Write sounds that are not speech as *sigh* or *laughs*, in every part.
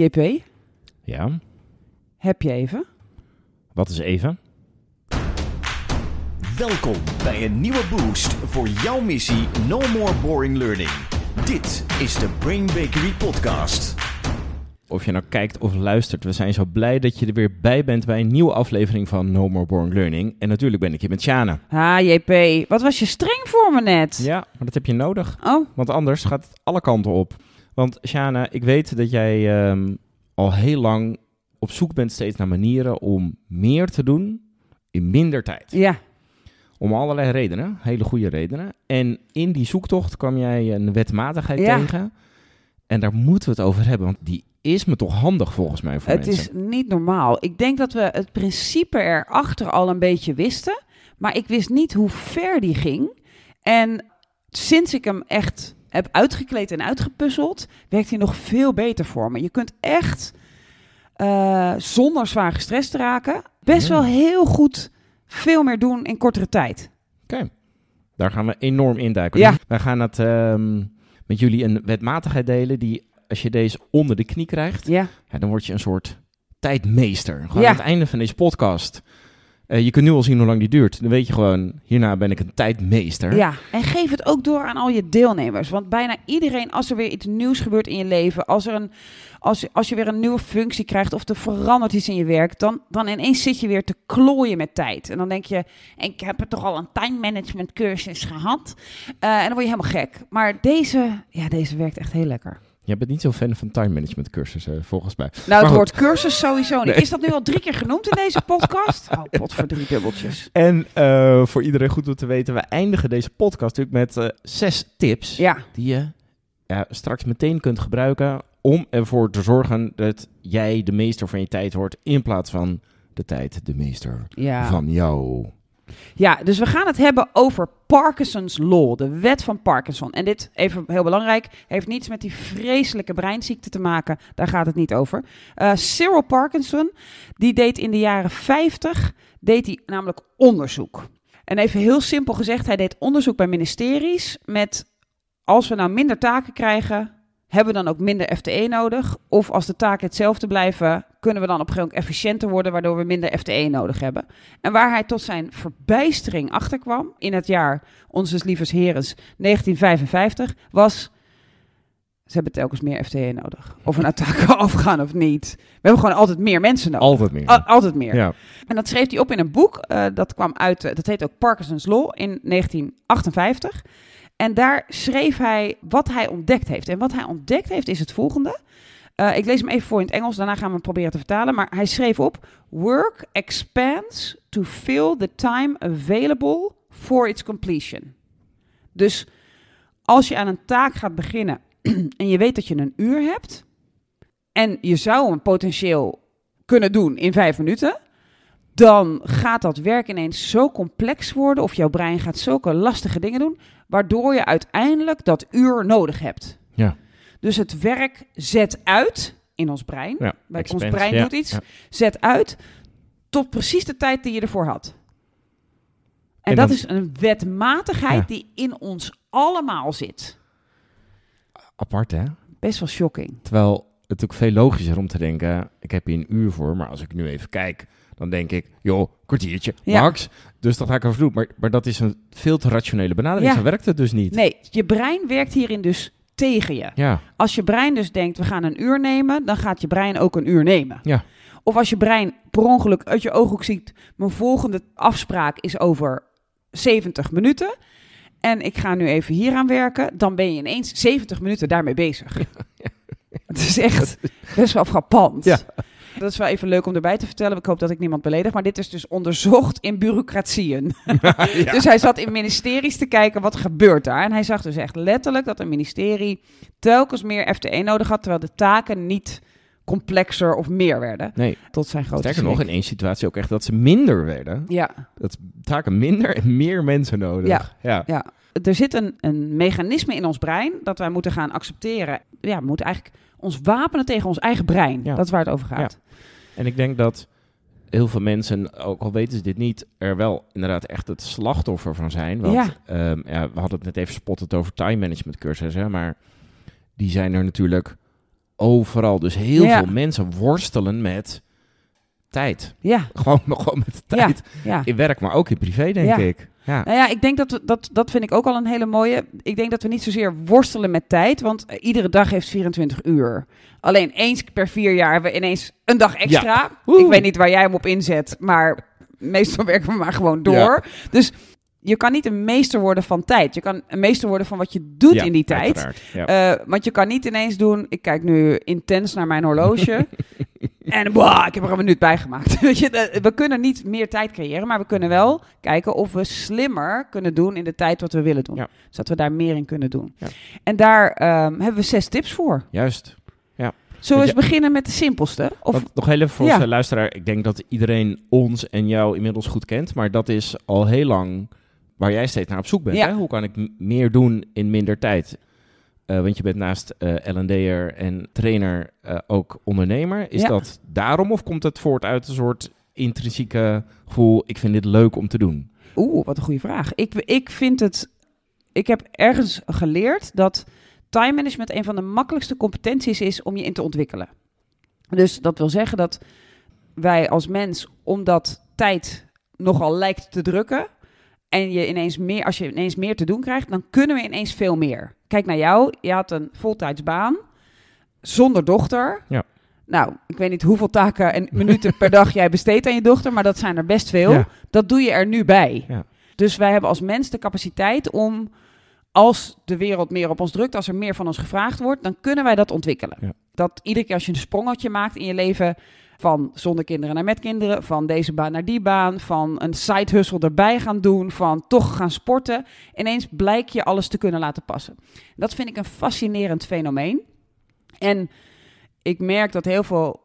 JP, Ja, heb je even? wat is even? Welkom bij een nieuwe boost voor jouw missie No More Boring Learning. Dit is de Brain Bakery Podcast. Of je nou kijkt of luistert, we zijn zo blij dat je er weer bij bent bij een nieuwe aflevering van No More Boring Learning. En natuurlijk ben ik hier met Sjana. Ah, JP, wat was je streng voor me net? Ja, maar dat heb je nodig, Oh, want anders gaat het alle kanten op. Want Sjana, ik weet dat jij ehm, al heel lang op zoek bent steeds naar manieren om meer te doen in minder tijd. ja. Om allerlei redenen, hele goede redenen. En in die zoektocht kwam jij een wetmatigheid Ja. tegen. En daar moeten we het over hebben, want die is me toch handig volgens mij voor Het mensen. is niet normaal. Ik denk dat we het principe erachter al een beetje wisten. Maar ik wist niet hoe ver die ging. En sinds ik hem echt heb uitgekleed en uitgepuzzeld, werkt hij nog veel beter voor me. Je kunt echt, eh, zonder zwaar gestrest te raken, best wel heel goed veel meer doen in kortere tijd. Oké, daar gaan we enorm induiken. Ja. Wij gaan het ehm, met jullie een wetmatigheid delen die, als je deze onder de knie krijgt, Ja, ja, dan word je een soort tijdmeester. Gewoon Ja. aan het einde van deze podcast. Eh, je kunt nu al zien hoe lang die duurt. Dan weet je gewoon, hierna ben ik een tijdmeester. Ja, en geef het ook door aan al je deelnemers. Want bijna iedereen, als er weer iets nieuws gebeurt in je leven, als, er een, als, als je weer een nieuwe functie krijgt of er verandert iets in je werk, dan, dan ineens zit je weer te klooien met tijd. En dan denk je, ik heb er toch al een time management cursus gehad. Eh, en dan word je helemaal gek. Maar deze, ja, deze werkt echt heel lekker. Jij bent niet zo fan van time management cursussen, volgens mij. Nou, het woord cursus sowieso niet. Nee. Is dat nu al drie keer genoemd in deze podcast? *laughs* Oh, pot voor drie dubbeltjes. En eh, voor iedereen goed om te weten, we eindigen deze podcast natuurlijk met eh, zes tips Ja, die je ja, straks meteen kunt gebruiken om ervoor te zorgen dat jij de meester van je tijd wordt in plaats van de tijd de meester ja. van jou. Ja, dus we gaan het hebben over Parkinson's Law, de wet van Parkinson. En dit, even heel belangrijk, heeft niets met die vreselijke breinziekte te maken. Daar gaat het niet over. Eh, Cyril Parkinson, die deed in de jaren 50, deed hij namelijk onderzoek. En even heel simpel gezegd, hij deed onderzoek bij ministeries met... als we nou minder taken krijgen, hebben we dan ook minder FTE nodig? Of als de taken hetzelfde blijven, kunnen we dan op een gegeven moment efficiënter worden... waardoor we minder FTE nodig hebben? En waar hij tot zijn verbijstering achterkwam in het jaar Onze Lievers Herens 1955 was... Ze hebben telkens meer FTE nodig. Of we nou taken *laughs* afgaan of niet. We hebben gewoon altijd meer mensen nodig. Altijd meer. Al- altijd meer. Ja. En dat schreef hij op in een boek. eh, dat kwam uit, eh, dat heet ook Parkinson's Law in 1958. En daar schreef hij wat hij ontdekt heeft. En wat hij ontdekt heeft is het volgende. Eh, ik lees hem even voor in het Engels, daarna gaan we hem proberen te vertalen. Maar hij schreef op: Work expands to fill the time available for its completion. Dus als je aan een taak gaat beginnen *clears throat* en je weet dat je een uur hebt en je zou hem potentieel kunnen doen in vijf minuten, dan gaat dat werk ineens zo complex worden of jouw brein gaat zulke lastige dingen doen, waardoor je uiteindelijk dat uur nodig hebt. Ja. Dus het werk zet uit in ons brein. Ja, Bij ons brein ja, doet iets. ja. Zet uit tot precies de tijd die je ervoor had. En, En dat dan- is een wetmatigheid die in ons allemaal zit. Apart hè? Best wel shocking. Terwijl het natuurlijk veel logischer om te denken, ik heb hier een uur voor, maar als ik nu even kijk, dan denk ik, joh, kwartiertje, Ja. max. Dus dat ga ik even doen. Maar, maar dat is een veel te rationele benadering. Ja. Zo werkt het dus niet. Nee, je brein werkt hierin dus tegen je. Ja, Als je brein dus denkt, we gaan een uur nemen, dan gaat je brein ook een uur nemen. Ja. Of als je brein per ongeluk uit je ooghoek ziet, mijn volgende afspraak is over 70 minuten. En ik ga nu even hier aan werken, dan ben je ineens 70 minuten daarmee bezig. *laughs* Het is echt *laughs* best wel frappant. Ja. Dat is wel even leuk om erbij te vertellen. Ik hoop dat ik niemand beledig. Maar dit is dus onderzocht in bureaucratieën. *laughs* *laughs* Dus hij zat in ministeries te kijken wat gebeurt daar. En hij zag dus echt letterlijk dat een ministerie telkens meer FTE nodig had, terwijl de taken niet complexer of meer werden. nee. Tot zijn grote Sterker nog, in één situatie ook echt dat ze minder werden. Ja, Dat taken minder en meer mensen nodig. Ja. ja. ja. Er zit een, een mechanisme in ons brein dat wij moeten gaan accepteren. Ja, we moeten eigenlijk ons wapenen tegen ons eigen brein. Ja. Dat is waar het over gaat. En ik denk dat heel veel mensen, ook al weten ze dit niet, er wel inderdaad echt het slachtoffer van zijn. Want Ja. ehm, ja, we hadden het net even spottend over time management cursussen, maar die zijn er natuurlijk overal. Dus heel Ja. veel mensen worstelen met tijd. Ja, Gewoon, *laughs* gewoon met de tijd. ja. In werk, maar ook in privé, denk Ja. ik. Ja. Nou ja, ik denk dat we, dat, dat vind ik ook al een hele mooie. Ik denk dat we niet zozeer worstelen met tijd, want eh, iedere dag heeft 24 uur. Alleen eens per vier jaar hebben we ineens een dag extra. Ik weet niet waar jij hem op inzet, maar meestal *laughs* werken we maar gewoon door. Dus je kan niet een meester worden van tijd. Je kan een meester worden van wat je doet Ja, in die tijd. Ja. Eh, want je kan niet ineens doen, ik kijk nu intens naar mijn horloge. *laughs* en wow, ik heb er een minuut bij gemaakt. *laughs* We kunnen niet meer tijd creëren, maar we kunnen wel kijken of we slimmer kunnen doen in de tijd wat we willen doen. Ja. Zodat we daar meer in kunnen doen. Ja. En daar ehm, hebben we zes tips voor. Juist. Zullen we eens beginnen met de simpelste? Of, nog heel even voor Ja. onze luisteraar. Ik denk dat iedereen ons en jou inmiddels goed kent. Maar dat is al heel lang waar jij steeds naar op zoek bent. Ja. Hè? Hoe kan ik meer doen in minder tijd? Eh, want je bent naast eh L&D'er en trainer eh, ook ondernemer. Is Ja. dat daarom of komt het voort uit een soort intrinsieke gevoel... ik vind dit leuk om te doen? Oeh, wat een goede vraag. Ik, ik vind het. Ik heb ergens geleerd dat time management een van de makkelijkste competenties is om je in te ontwikkelen. Dus dat wil zeggen dat wij als mens, omdat tijd nogal lijkt te drukken. En je ineens meer, als je ineens meer te doen krijgt, dan kunnen we ineens veel meer. Kijk naar jou. Je had een voltijdsbaan zonder dochter. Ja. Nou, ik weet niet hoeveel taken en minuten per dag jij besteedt aan je dochter, maar dat zijn er best veel. Ja. Dat doe je er nu bij. Ja. Dus wij hebben als mens de capaciteit om, als de wereld meer op ons drukt, als er meer van ons gevraagd wordt, dan kunnen wij dat ontwikkelen. Ja. Dat iedere keer als je een sprongetje maakt in je leven, van zonder kinderen naar met kinderen, van deze baan naar die baan, van een side hustle erbij gaan doen, van toch gaan sporten, ineens blijkt je alles te kunnen laten passen. Dat vind ik een fascinerend fenomeen. En ik merk dat heel veel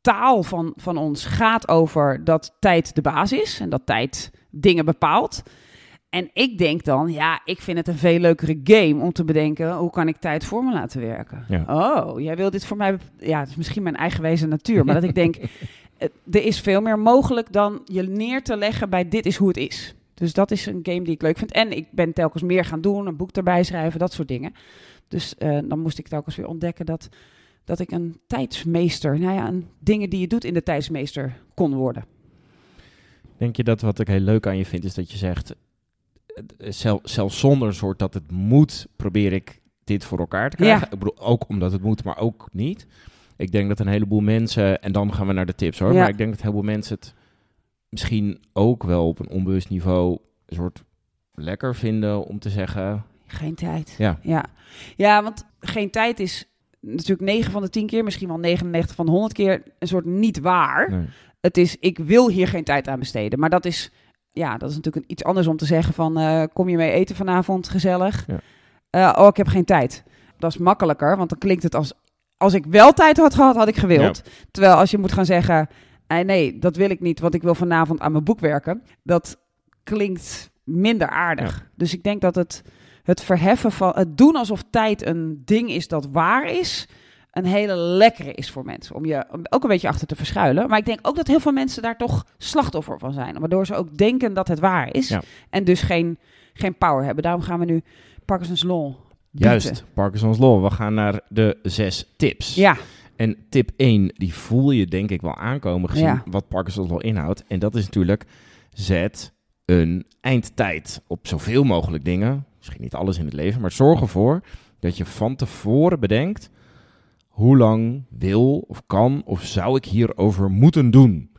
taal van, van ons gaat over dat tijd de baas is en dat tijd dingen bepaalt. En ik denk dan, ja, ik vind het een veel leukere game om te bedenken, hoe kan ik tijd voor me laten werken? Ja. Oh, jij wil dit voor mij, ja, het is misschien mijn eigenwijze natuur, maar dat ik denk, *laughs* eh, er is veel meer mogelijk dan je neer te leggen bij dit is hoe het is. Dus dat is een game die ik leuk vind. En ik ben telkens meer gaan doen, een boek erbij schrijven, dat soort dingen. Dus eh, dan moest ik telkens weer ontdekken dat, dat ik een tijdsmeester, nou ja, een, dingen die je doet in de tijdsmeester kon worden. Denk je dat wat ik heel leuk aan je vind, is dat je zegt... Zelf, zelfs zonder een soort dat het moet, probeer ik dit voor elkaar te krijgen. Ja. Ik bedoel, ook omdat het moet, maar ook niet. Ik denk dat een heleboel mensen, en dan gaan we naar de tips hoor, Ja. maar ik denk dat een heleboel mensen het misschien ook wel op een onbewust niveau een soort lekker vinden om te zeggen, Geen tijd. ja, Ja. ja, want geen tijd is natuurlijk 9 van de 10 keer, misschien wel 99 van de 100 keer een soort niet waar. nee. Het is, ik wil hier geen tijd aan besteden. Maar dat is, ja, dat is natuurlijk iets anders om te zeggen van, eh, kom je mee eten vanavond, gezellig? Ja. Eh, oh, ik heb geen tijd. Dat is makkelijker, want dan klinkt het als, als ik wel tijd had gehad, had ik gewild. Terwijl als je moet gaan zeggen, eh, nee, dat wil ik niet, want ik wil vanavond aan mijn boek werken. Dat klinkt minder aardig. Dus ik denk dat het, het verheffen van, het doen alsof tijd een ding is dat waar is, een hele lekkere is voor mensen. Om je ook een beetje achter te verschuilen. Maar ik denk ook dat heel veel mensen daar toch slachtoffer van zijn. Waardoor ze ook denken dat het waar is. Ja. En dus geen, geen power hebben. Daarom gaan we nu Parkinson's Law juist, Parkinson's Law. We gaan naar de zes tips. Ja, En tip 1, die voel je denk ik wel aankomen gezien Ja. wat Parkinson's Law inhoudt. En dat is natuurlijk, zet een eindtijd op zoveel mogelijk dingen. Misschien niet alles in het leven, maar zorg ervoor dat je van tevoren bedenkt... hoe lang wil of kan of zou ik hierover moeten doen?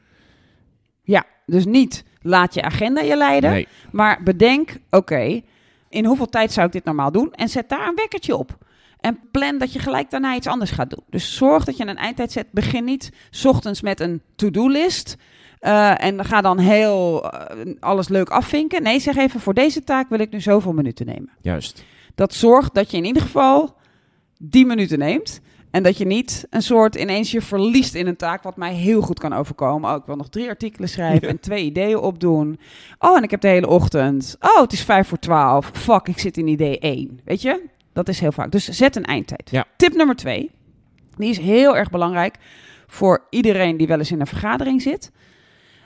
ja, dus niet laat je agenda je leiden. Nee, Maar bedenk, oké, in hoeveel tijd zou ik dit normaal doen? En zet daar een wekkertje op. En plan dat je gelijk daarna iets anders gaat doen. Dus zorg dat je een eindtijd zet. Begin niet 's ochtends met een to-do-list. eh, en ga dan heel eh, alles leuk afvinken. Nee, zeg even, voor deze taak wil ik nu zoveel minuten nemen. juist. Dat zorgt dat je in ieder geval die minuten neemt. En dat je niet een soort ineens je verliest in een taak, wat mij heel goed kan overkomen. Oh, ik wil nog drie artikelen schrijven Ja. en *laughs* twee ideeën opdoen. Oh, en ik heb de hele ochtend. Oh, het is vijf voor twaalf. Fuck, ik zit in idee één. Weet je? Dat is heel vaak. Dus zet een eindtijd. Ja. Tip nummer twee. Die is heel erg belangrijk voor iedereen die wel eens in een vergadering zit.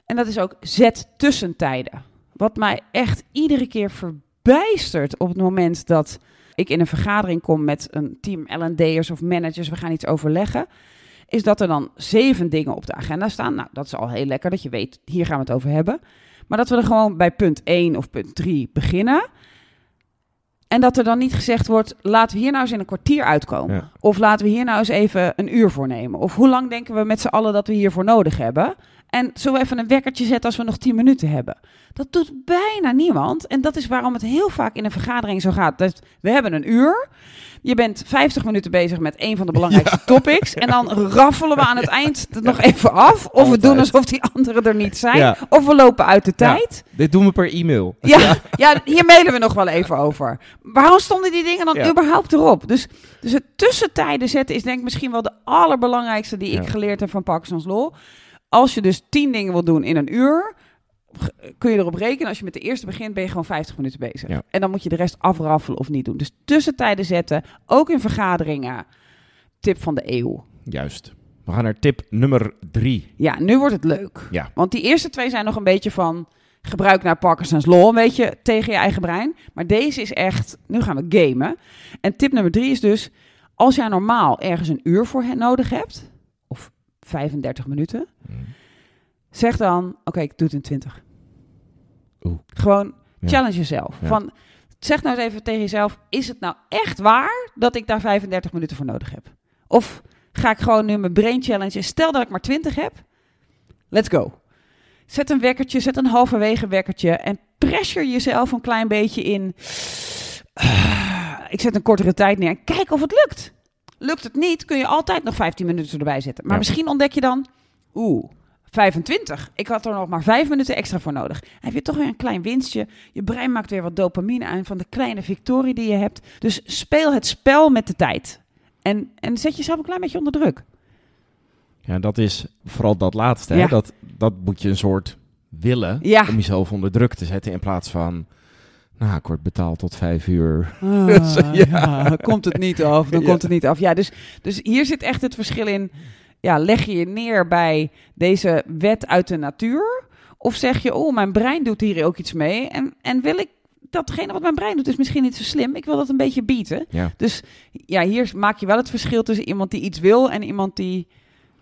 En dat is ook zet tussentijden. Wat mij echt iedere keer verbijstert op het moment dat ik in een vergadering kom met een team L&D'ers of managers, we gaan iets overleggen, is dat er dan zeven dingen op de agenda staan. Nou, dat is al heel lekker dat je weet, hier gaan we het over hebben. Maar dat we er gewoon bij punt 1 of punt 3 beginnen. En dat er dan niet gezegd wordt, laten we hier nou eens in een kwartier uitkomen. Ja. Of laten we hier nou eens even een uur voor nemen. Of hoe lang denken we met z'n allen dat we hiervoor nodig hebben? En we even een wekkertje zetten als we nog 10 minuten hebben? Dat doet bijna niemand. En dat is waarom het heel vaak in een vergadering zo gaat. Dat we hebben een uur. Je bent 50 minuten bezig met een van de belangrijkste *laughs* topics. En dan raffelen we aan het eind het nog even af. Of we doen alsof die anderen er niet zijn. Ja. Of we lopen uit de Ja. tijd. Dit doen we per e-mail. Ja, ja, hier mailen we nog wel even over. Waarom stonden die dingen dan Ja. überhaupt erop? Dus, dus het tussentijden zetten is denk ik misschien wel de allerbelangrijkste die ik Ja. geleerd heb van Parkinson's Law. Als je dus tien dingen wil doen in een uur, kun je erop rekenen. Als je met de eerste begint, ben je gewoon 50 minuten bezig. Ja. En dan moet je de rest afraffelen of niet doen. Dus tussentijden zetten, ook in vergaderingen. Tip van de eeuw. Juist. We gaan naar tip nummer drie. Ja, nu wordt het leuk. Ja. Want die eerste twee zijn nog een beetje van gebruik naar Parkinson's Law, een beetje tegen je eigen brein. Maar deze is echt, nu gaan we gamen. En tip nummer drie is dus, als jij normaal ergens een uur voor hen nodig hebt, 35 minuten, zeg dan, oké, ik doe het in 20. Oeh. Gewoon Ja. challenge jezelf. Ja. Van, zeg nou eens even tegen jezelf, is het nou echt waar dat ik daar 35 minuten voor nodig heb? Of ga ik gewoon nu mijn brain challenge, stel dat ik maar 20 heb, let's go. Zet een wekkertje, zet een halverwege wekkertje en pressure jezelf een klein beetje in. Ah, ik zet een kortere tijd neer en kijk of het lukt. Lukt het niet, kun je altijd nog 15 minuten erbij zetten. Maar Ja. misschien ontdek je dan, oeh, 25. Ik had er nog maar 5 minuten extra voor nodig. Dan heb je toch weer een klein winstje. Je brein maakt weer wat dopamine aan van de kleine victorie die je hebt. Dus speel het spel met de tijd. En, en zet jezelf een klein beetje onder druk. Ja, dat is vooral dat laatste. Hè? Ja. Dat, dat moet je een soort willen Ja. om jezelf onder druk te zetten. In plaats van, nou, ik word betaald tot vijf uur. Ah, *laughs* Ja. ja, komt het niet af, dan Ja. komt het niet af. Ja, dus, dus hier zit echt het verschil in. Ja, leg je je neer bij deze wet uit de natuur? Of zeg je, oh, mijn brein doet hier ook iets mee. En, en wil ik datgene wat mijn brein doet, is misschien niet zo slim. Ik wil dat een beetje bieden. Ja. Dus ja, hier maak je wel het verschil tussen iemand die iets wil en iemand die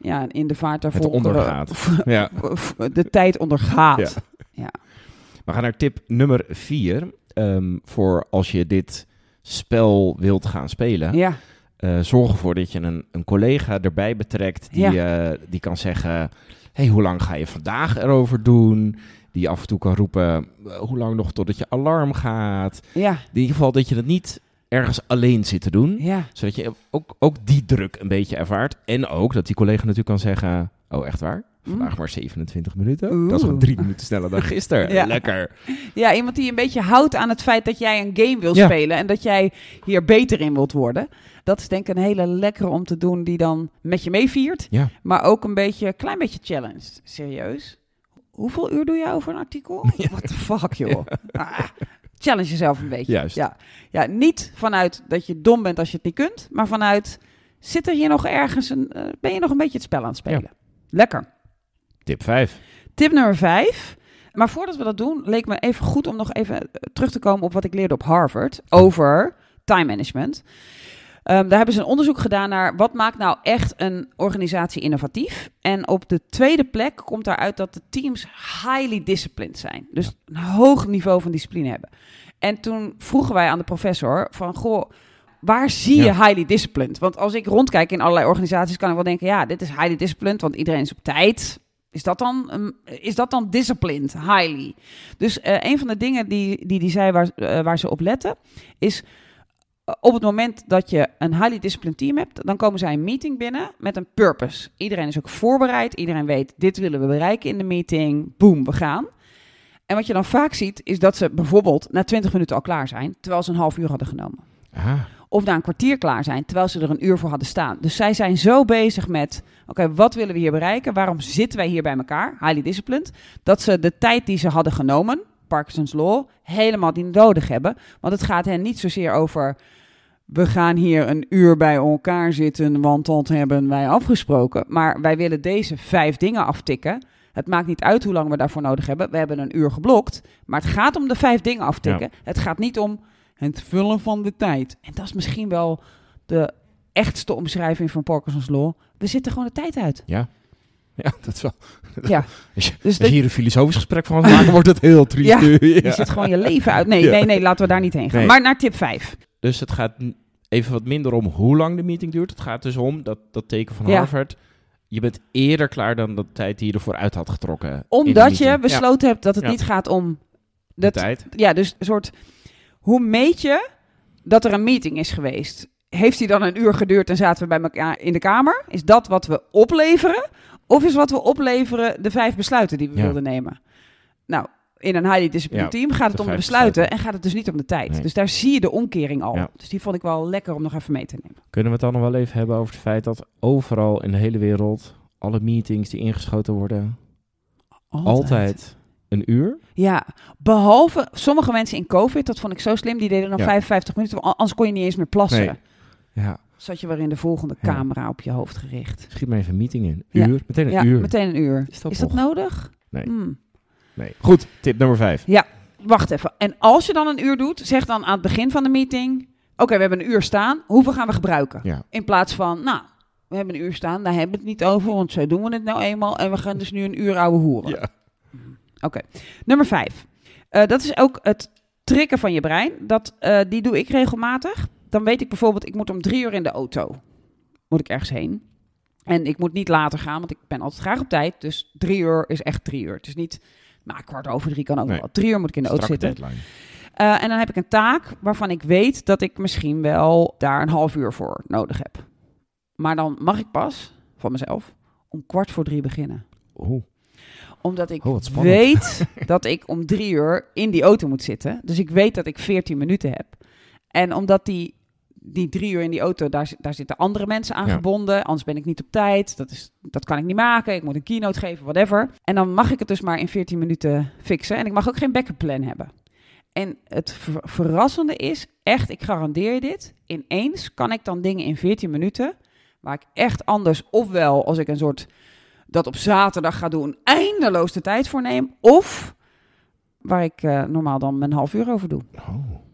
ja, in de vaart Het daarvoor ondergaat. *laughs* ja. de tijd ondergaat. Ja. We gaan naar tip nummer vier. Ehm, voor als je dit spel wilt gaan spelen. Ja, Eh, zorg ervoor dat je een, een collega erbij betrekt die, eh, die kan zeggen: hey, hoe lang ga je vandaag erover doen? Die af en toe kan roepen: eh, hoe lang nog totdat je alarm gaat? ja, In ieder geval dat je het niet ergens alleen zit te doen, ja. zodat je ook, ook die druk een beetje ervaart. En ook dat die collega natuurlijk kan zeggen: oh, echt waar? Vandaag maar 27 minuten. Dat is gewoon drie minuten sneller dan *laughs* gisteren. Ja. Lekker. Ja, iemand die een beetje houdt aan het feit dat jij een game wil Ja. spelen en dat jij hier beter in wilt worden. Dat is denk ik een hele lekkere om te doen die dan met je meeviert, Ja. maar ook een beetje, klein beetje challenged. Serieus? Hoeveel uur doe je over een artikel? *laughs* What the fuck, *laughs* joh. Ah, challenge jezelf een beetje. Juist. Ja. ja, niet vanuit dat je dom bent als je het niet kunt, maar vanuit, zit er hier nog ergens, een, eh, ben je nog een beetje het spel aan het spelen? Lekker. Tip 5. Tip nummer 5. Maar voordat we dat doen, leek me even goed om nog even eh, terug te komen op wat ik leerde op Harvard over time management. Ehm, daar hebben ze een onderzoek gedaan naar wat maakt nou echt een organisatie innovatief. En op de tweede plek komt daaruit dat de teams highly disciplined zijn. Dus een hoog niveau van discipline hebben. En toen vroegen wij aan de professor van, goh, waar zie je Ja. highly disciplined? Want als ik rondkijk in allerlei organisaties, kan ik wel denken, ja, dit is highly disciplined, want iedereen is op tijd. Is dat dan, um, is dat dan disciplined, highly? Dus eh, een van de dingen die die, die zei waar, eh, waar ze op letten, is eh, op het moment dat je een highly disciplined team hebt, dan komen zij een meeting binnen met een purpose. Iedereen is ook voorbereid, iedereen weet, dit willen we bereiken in de meeting, boom, we gaan. En wat je dan vaak ziet, is dat ze bijvoorbeeld na 20 minuten al klaar zijn, terwijl ze een half uur hadden genomen. Of na een kwartier klaar zijn, terwijl ze er een uur voor hadden staan. Dus zij zijn zo bezig met, oké, wat willen we hier bereiken? Waarom zitten wij hier bij elkaar? Highly disciplined. Dat ze de tijd die ze hadden genomen, Parkinson's Law, helemaal niet nodig hebben. Want het gaat hen niet zozeer over, we gaan hier een uur bij elkaar zitten, want dat hebben wij afgesproken. Maar wij willen deze vijf dingen aftikken. Het maakt niet uit hoe lang we daarvoor nodig hebben. We hebben een uur geblokt. Maar het gaat om de vijf dingen aftikken. Het gaat niet om Het vullen van de tijd. En dat is misschien wel de echtste omschrijving van Parkinson's Law. We zitten gewoon de tijd uit. Ja. Ja, *laughs* dat is wel... Ja. *laughs* Als je, Dus als je hier een filosofisch gesprek van maken, *laughs* wordt het heel triest. Ja, Ja. je zit gewoon je leven uit. Nee, Ja. nee, nee, laten we daar niet heen gaan. Nee. Maar naar tip 5. Dus het gaat even wat minder om hoe lang de meeting duurt. Het gaat dus om dat, dat teken van Ja. Harvard. Je bent eerder klaar dan de tijd die je ervoor uit had getrokken. Omdat je besloten hebt dat het niet gaat om... De tijd. ja, dus een soort... Hoe meet je dat er een meeting is geweest? Heeft die dan een uur geduurd en zaten we bij elkaar in de kamer? Is dat wat we opleveren? Of is wat we opleveren de vijf besluiten die we Ja. wilden nemen? Nou, in een highly disciplined Ja, team gaat het de om de besluiten besluiten. en gaat het dus niet om de tijd. Nee. Dus daar zie je de omkering al. Ja. Dus die vond ik wel lekker om nog even mee te nemen. Kunnen we het dan nog wel even hebben over het feit dat overal in de hele wereld alle meetings die ingeschoten worden, altijd, een uur? Ja, behalve sommige mensen in COVID, dat vond ik zo slim, die deden nog Ja. 55 minuten, anders kon je niet eens meer plassen. Nee. Ja, Zat je weer in de volgende Ja. camera op je hoofd gericht. schiet maar even een meeting in. Ja. Uur, meteen een ja, uur. meteen een uur. Is dat Is dat nog? nodig? Nee. Hmm. Nee. Goed, tip nummer vijf. Wacht even. En als je dan een uur doet, zeg dan aan het begin van de meeting: Oké, we hebben een uur staan. Hoeveel gaan we gebruiken? Ja. In plaats van, nou, we hebben een uur staan, daar hebben we het niet over, want zo doen we het nou eenmaal. En we gaan dus nu een uur ouwe hoeren. Ja. Oké. Nummer vijf. Eh, dat is ook het trikken van je brein. Dat, eh, die doe ik regelmatig. Dan weet ik bijvoorbeeld, ik moet om drie uur in de auto. Moet ik ergens heen. En ik moet niet later gaan, want ik ben altijd graag op tijd. Dus drie uur is echt drie uur. Het is niet, maar kwart over drie kan ook Nee. wel. Drie uur moet ik in de auto zitten. deadline. Eh, en dan heb ik een taak waarvan ik weet dat ik misschien wel daar een half uur voor nodig heb. Maar dan mag ik pas, van mezelf, om kwart voor drie beginnen. Oeh. Omdat ik Oh, weet dat ik om drie uur in die auto moet zitten. Dus ik weet dat ik 14 minuten heb. En omdat die, die drie uur in die auto, daar, daar zitten andere mensen aan Ja. gebonden. Anders ben ik niet op tijd. Dat, is, dat kan ik niet maken. Ik moet een keynote geven, whatever. En dan mag ik het dus maar in 14 minuten fixen. En ik mag ook geen backup plan hebben. En het ver- verrassende is, echt, ik garandeer je dit. Ineens kan ik dan dingen in 14 minuten, waar ik echt anders, ofwel als ik een soort dat op zaterdag ga doen, eindeloos de tijd voor neem. Of waar ik eh, normaal dan een half uur over doe. Oh.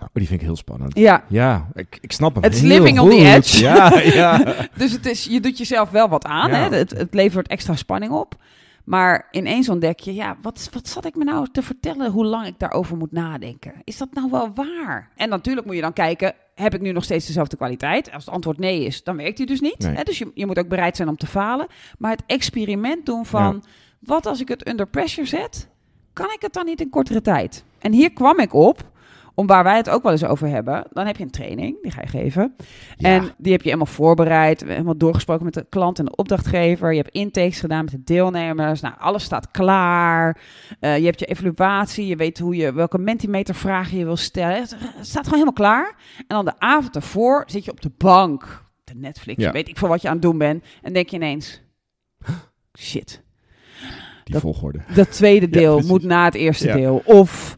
Oh, die vind ik heel spannend. Ja, Ja, ik, ik snap hem It's heel living on the edge. Ja, *laughs* ja. dus het is, je doet jezelf wel wat aan. Ja. Hè? Het, het levert extra spanning op. Maar ineens ontdek je, ja, wat, wat zat ik me nou te vertellen hoe lang ik daarover moet nadenken? Is dat nou wel waar? En natuurlijk moet je dan kijken, heb ik nu nog steeds dezelfde kwaliteit? Als het antwoord nee is, dan werkt die dus niet. Nee. Hè? Dus je, je moet ook bereid zijn om te falen. Maar het experiment doen van, wat als ik het under pressure zet? Kan ik het dan niet in kortere tijd? En hier kwam ik op, om waar wij het ook wel eens over hebben. Dan heb je een training, die ga je geven. Ja. En die heb je helemaal voorbereid, helemaal doorgesproken met de klant en de opdrachtgever. Je hebt intakes gedaan met de deelnemers. Nou, alles staat klaar. Eh, je hebt je evaluatie, je weet hoe je, welke mentimetervragen je wil stellen. Het staat gewoon helemaal klaar. En dan de avond ervoor zit je op de bank, de Netflix, Ja. weet ik veel wat je aan het doen bent. En denk je ineens, *gasps* shit, Die Dat- volgorde. dat tweede *laughs* deel moet na het eerste deel. Of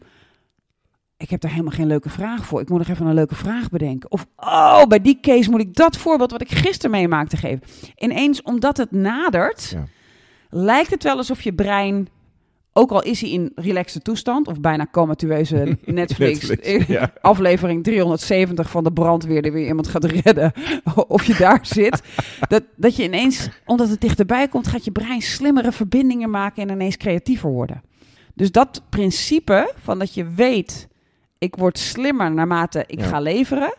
ik heb daar helemaal geen leuke vraag voor. Ik moet nog even een leuke vraag bedenken. Of oh, bij die case moet ik dat voorbeeld wat ik gisteren meemaakte geven. Ineens, omdat het nadert, Ja. lijkt het wel alsof je brein, ook al is hij in relaxte toestand of bijna comatueuze *laughs* Netflix, Netflix, ja. aflevering 370 van de brandweer die weer iemand gaat redden, *laughs* of je daar zit, dat, dat je ineens, omdat het dichterbij komt, gaat je brein slimmere verbindingen maken en ineens creatiever worden. Dus dat principe van dat je weet, ik word slimmer naarmate ik Ja. ga leveren,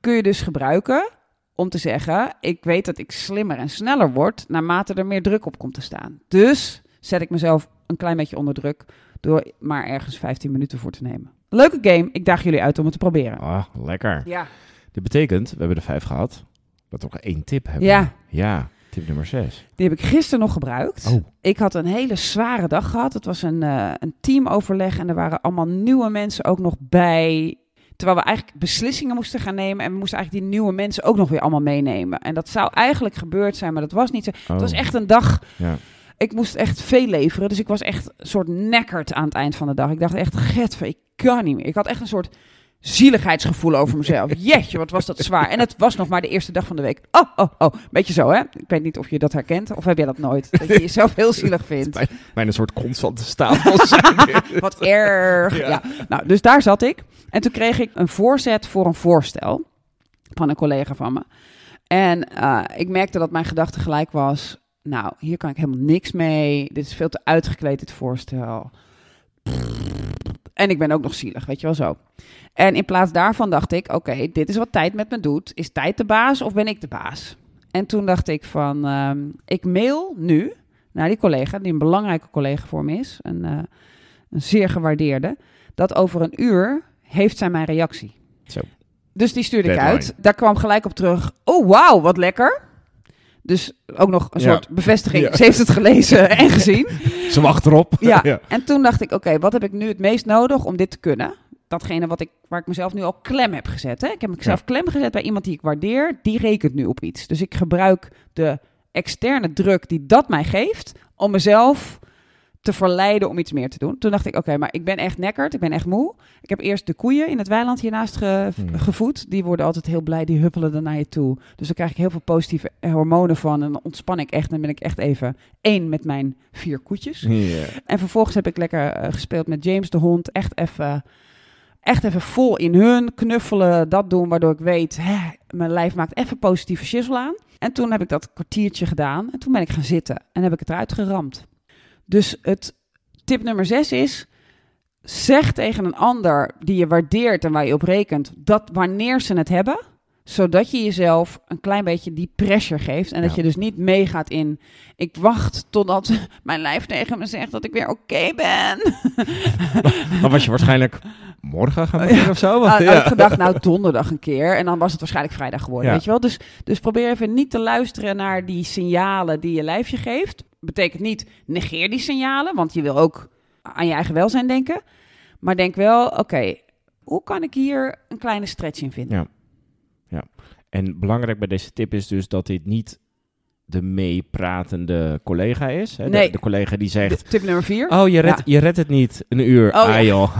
kun je dus gebruiken om te zeggen, ik weet dat ik slimmer en sneller word naarmate er meer druk op komt te staan. Dus zet ik mezelf een klein beetje onder druk door maar ergens 15 minuten voor te nemen. Leuke game, ik daag jullie uit om het te proberen. Ah, lekker. Ja. Dit betekent, we hebben er vijf gehad, dat we nog één tip hebben. Ja. Ja, tip nummer zes. Die heb ik gisteren nog gebruikt. Oh. Ik had een hele zware dag gehad. Het was een, eh, een teamoverleg en er waren allemaal nieuwe mensen ook nog bij. Terwijl we eigenlijk beslissingen moesten gaan nemen en we moesten eigenlijk die nieuwe mensen ook nog weer allemaal meenemen. En dat zou eigenlijk gebeurd zijn, maar dat was niet zo. Het was echt een dag. Ja. Ik moest echt veel leveren, dus ik was echt een soort nekkerd aan het eind van de dag. Ik dacht echt, get, ik kan niet meer. Ik had echt een soort zieligheidsgevoel over mezelf. *laughs* Jeetje, wat was dat zwaar. En het was nog maar de eerste dag van de week. Oh, oh, oh. Beetje zo, hè? Ik weet niet of je dat herkent. Of heb jij dat nooit? Dat je jezelf heel *laughs* zielig vindt. Mijn een soort constante *laughs* zijn. Wat erg. Ja. Ja. Nou, dus daar zat ik. En toen kreeg ik een voorzet voor een voorstel van een collega van me. En eh, ik merkte dat mijn gedachte gelijk was... Nou, hier kan ik helemaal niks mee. Dit is veel te uitgekleed, dit voorstel. En ik ben ook nog zielig, weet je wel zo. En in plaats daarvan dacht ik, oké, dit is wat tijd met me doet. Is tijd de baas of ben ik de baas? En toen dacht ik van, ehm, ik mail nu naar die collega, die een belangrijke collega voor me is. Een, eh, een zeer gewaardeerde. Dat over een uur heeft zij mijn reactie. Zo. Dus die stuurde ik uit. Daar kwam gelijk op terug, oh wauw, wat lekker. Dus ook nog een Ja. soort bevestiging. Ja. Ze heeft het gelezen en *laughs* gezien. Ze wacht erop. *laughs* Ja. En toen dacht ik, oké, wat heb ik nu het meest nodig om dit te kunnen? Datgene wat ik, waar ik mezelf nu al klem heb gezet. Hè? Ik heb mezelf klem gezet bij iemand die ik waardeer. Die rekent nu op iets. Dus ik gebruik de externe druk die dat mij geeft... om mezelf te verleiden om iets meer te doen. Toen dacht ik, oké, maar ik ben echt nekkerd. Ik ben echt moe. Ik heb eerst de koeien in het weiland hiernaast ge- Hmm. gevoed. Die worden altijd heel blij. Die huppelen dan naar je toe. Dus daar krijg ik heel veel positieve hormonen van. En dan ontspan ik echt. En dan ben ik echt even één met mijn vier koetjes. En vervolgens heb ik lekker eh, gespeeld met James de hond. Echt even, echt even vol in hun knuffelen, dat doen, waardoor ik weet, hè, mijn lijf maakt even positieve shizzle aan. En toen heb ik dat kwartiertje gedaan en toen ben ik gaan zitten en heb ik het eruit geramd. Dus het tip nummer zes is, zeg tegen een ander die je waardeert en waar je op rekent, dat wanneer ze het hebben, zodat je jezelf een klein beetje die pressure geeft. En dat Ja. je dus niet meegaat in, ik wacht totdat *laughs* mijn lijf tegen me zegt dat ik weer oké ben. *laughs* Dan was je waarschijnlijk morgen gaan beginnen of zo. Ah, had ik gedacht, nou donderdag een keer. En dan was het waarschijnlijk vrijdag geworden, Ja. weet je wel. Dus, dus probeer even niet te luisteren naar die signalen die je lijf je geeft. Betekent niet, negeer die signalen, want je wil ook aan je eigen welzijn denken. Maar denk wel, oké, hoe kan ik hier een kleine stretch in vinden? Ja. En belangrijk bij deze tip is dus dat dit niet de meepratende collega is. Hè? De- Nee. De, collega die zegt... Tip nummer vier. Oh, je redt, Ja. je redt het niet een uur. Oh, ah *laughs* ja. joh.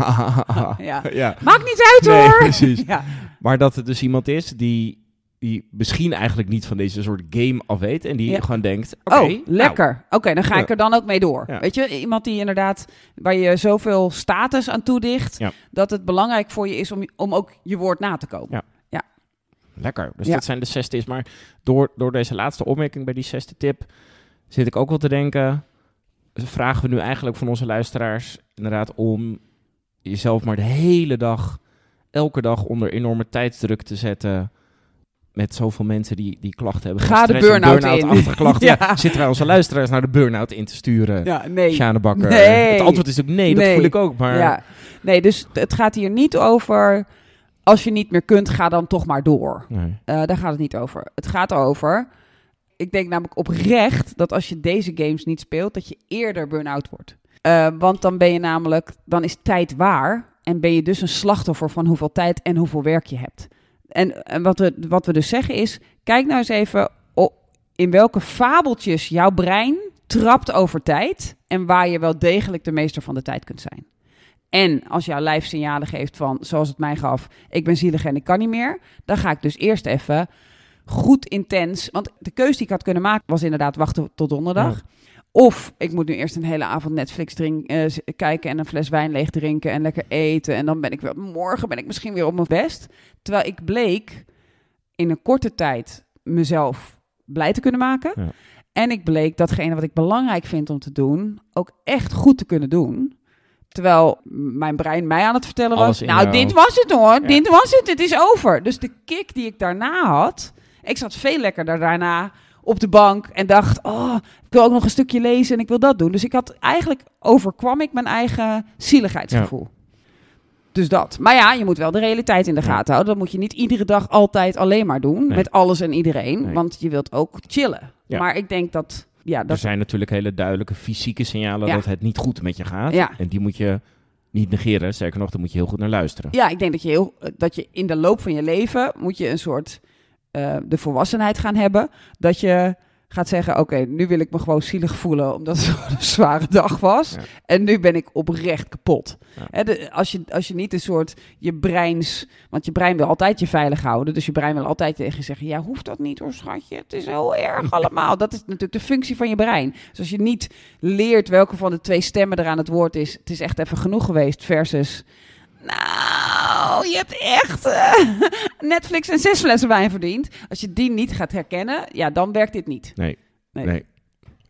*laughs* Ja. ja. Maakt niet uit Nee, hoor. precies. Ja. Maar dat het dus iemand is die, die misschien eigenlijk niet van deze soort game af weet. En die gewoon denkt, oh, nou, lekker. Oké, dan ga ik er dan ook mee door. Weet je, iemand die inderdaad, waar je zoveel status aan toedicht, dat het belangrijk voor je is om, om ook je woord na te komen. Lekker. Dus Ja. dat zijn de zes tips. Maar door, door deze laatste opmerking bij die zesde tip zit ik ook wel te denken... Vragen we nu eigenlijk van onze luisteraars inderdaad om jezelf maar de hele dag, elke dag onder enorme tijdsdruk te zetten... Met zoveel mensen die, die klachten hebben. Ga de burn-out in. burn-out-achtige klachten. *laughs* Ja. Ja. Zitten wij onze luisteraars naar de burn-out in te sturen? Ja, nee. Sjane Bakker. Nee. Het antwoord is ook nee, dat Nee. voel ik ook. Maar Ja. Nee, dus het gaat hier niet over, als je niet meer kunt, ga dan toch maar door. Nee. Eh, daar gaat het niet over. Het gaat over, ik denk namelijk oprecht dat als je deze games niet speelt, dat je eerder burn-out wordt. Eh, want dan ben je namelijk, dan is tijd waar en ben je dus een slachtoffer van hoeveel tijd en hoeveel werk je hebt. En, en wat, we, wat we dus zeggen is, kijk nou eens even o- in welke fabeltjes jouw brein trapt over tijd en waar je wel degelijk de meester van de tijd kunt zijn. En als jouw lijf signalen geeft van, zoals het mij gaf, ik ben zielig en ik kan niet meer, dan ga ik dus eerst even goed intens. Want de keuze die ik had kunnen maken was inderdaad wachten tot donderdag. Of ik moet nu eerst een hele avond Netflix drink, eh, kijken en een fles wijn leeg drinken en lekker eten. En dan ben ik wel, morgen ben ik misschien weer op mijn best. Terwijl ik bleek in een korte tijd mezelf blij te kunnen maken. Ja. En ik bleek datgene wat ik belangrijk vind om te doen, ook echt goed te kunnen doen. Terwijl mijn brein mij aan het vertellen was, nou dit was het hoor, Ja. dit was het, het is over. Dus de kick die ik daarna had, ik zat veel lekkerder daarna op de bank en dacht, oh, ik wil ook nog een stukje lezen en ik wil dat doen. Dus ik had eigenlijk overkwam ik mijn eigen zieligheidsgevoel. Dus dat. Maar ja, je moet wel de realiteit in de Ja. gaten houden. Dat moet je niet iedere dag altijd alleen maar doen. Nee. Met alles en iedereen. Nee. Want je wilt ook chillen. Ja. Maar ik denk dat... Ja, Er zijn natuurlijk hele duidelijke fysieke signalen Ja. dat het niet goed met je gaat. Ja. En die moet je niet negeren. Sterker nog, daar moet je heel goed naar luisteren. Ja, ik denk dat je, heel, dat je in de loop van je leven moet je een soort eh, de volwassenheid gaan hebben. Dat je gaat zeggen: Oké, nu wil ik me gewoon zielig voelen omdat het *laughs* een zware dag was. Ja. En nu ben ik oprecht kapot. Ja. Hè, de- als, je, als je niet een soort je breins. Want je brein wil altijd je veilig houden. Dus je brein wil altijd tegen je zeggen: Ja, hoeft dat niet hoor, schatje. Het is heel erg *laughs* allemaal. Dat is natuurlijk de functie van je brein. Dus als je niet leert welke van de twee stemmen er aan het woord is. Het is echt even genoeg geweest. Versus. Nou, je hebt echt eh, Netflix en zes flessen wijn verdiend. Als je die niet gaat herkennen, ja, dan werkt dit niet. Nee. Nee. Nee.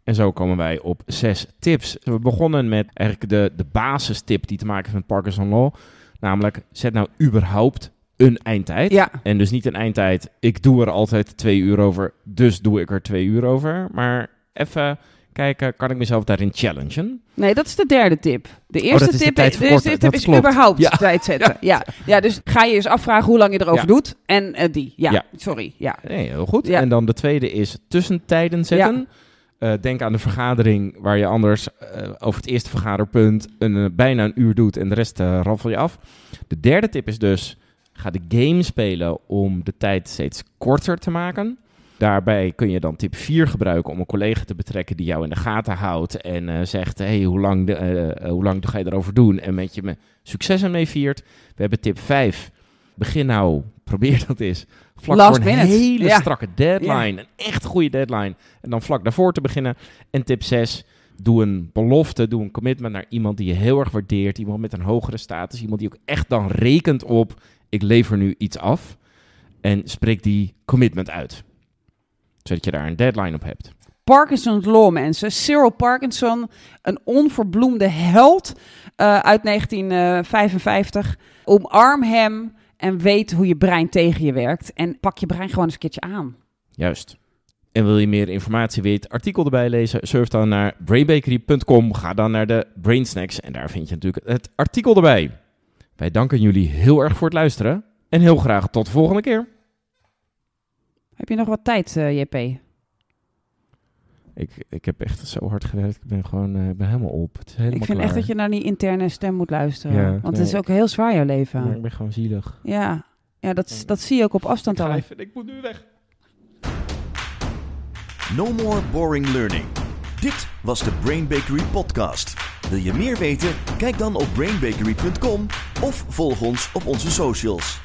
En zo komen wij op zes tips. We begonnen met eigenlijk de, de basistip die te maken heeft met Parkinson Law. Namelijk, zet nou überhaupt een eindtijd. Ja, En dus niet een eindtijd, ik doe er altijd twee uur over, dus doe ik er twee uur over. Maar even kijken, kan ik mezelf daarin challengen? nee, dat is de derde tip. De eerste Oh, de de eerste tip is klopt. überhaupt Ja. tijd zetten. *laughs* Ja. Ja. dus ga je eens afvragen hoe lang je erover Ja. doet. En eh, die, ja, sorry. Ja. Nee, heel goed. En dan de tweede is tussentijden zetten. Eh, denk aan de vergadering waar je anders eh, over het eerste vergaderpunt een, bijna een uur doet en de rest raffel je af. De derde tip is dus, ga de game spelen om de tijd steeds korter te maken. Daarbij kun je dan tip 4 gebruiken om een collega te betrekken die jou in de gaten houdt en eh, zegt, hey, hoe, lang de, eh, hoe lang ga je erover doen? En met je me succes ermee viert. We hebben tip 5. Begin nou, probeer dat eens. Vlak Last voor een minute. hele Ja. strakke deadline. Een echt goede deadline. En dan vlak daarvoor te beginnen. En tip 6. Doe een belofte, doe een commitment naar iemand die je heel erg waardeert. Iemand met een hogere status. Iemand die ook echt dan rekent op, ik lever nu iets af. En spreek die commitment uit. Zodat je daar een deadline op hebt. Parkinson's Law, mensen. Cyril Parkinson, een onverbloemde held eh, uit 1955. Omarm hem en weet hoe je brein tegen je werkt. En pak je brein gewoon eens een keertje aan. Juist. En wil je meer informatie, wil je het artikel erbij lezen? Surf dan naar brainbakery.com. Ga dan naar de Brain Snacks en daar vind je natuurlijk het artikel erbij. Wij danken jullie heel erg voor het luisteren. En heel graag tot de volgende keer. Heb je nog wat tijd, eh, JP? Ik, ik heb echt zo hard gewerkt. Ik ben gewoon eh, ik ben helemaal op. Het is helemaal Ik vind klaar. echt dat je naar die interne stem moet luisteren. Ja, want nee. het is ook heel zwaar, jouw leven. Maar ik ben gewoon zielig. Ja, ja dat, dat zie je ook op afstand Ik, al. even, ik moet nu weg. No more boring learning. Dit was de Brain Bakery podcast. Wil je meer weten? Kijk dan op brainbakery.com of volg ons op onze socials.